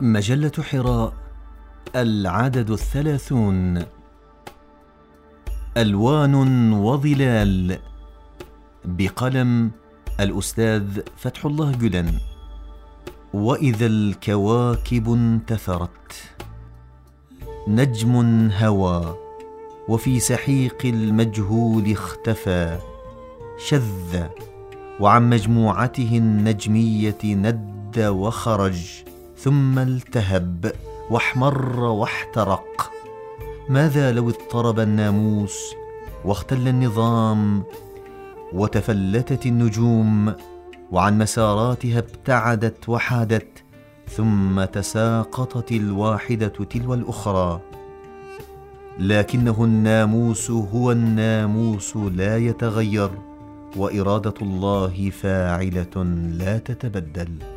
مجلة حراء العدد الثلاثون. ألوان وظلال. بقلم الأستاذ فتح الله جلن. وإذا الكواكب انتثرت. نجم هوى. وفي سحيق المجهول اختفى. شذ. وعن مجموعته النجمية ند وخرج. ثم التهب واحمر واحترق. ماذا لو اضطرب الناموس واختل النظام وتفلتت النجوم وعن مساراتها ابتعدت وحادت ثم تساقطت الواحدة تلو الأخرى. لكنه الناموس هو الناموس لا يتغير وإرادة الله فاعلة لا تتبدل.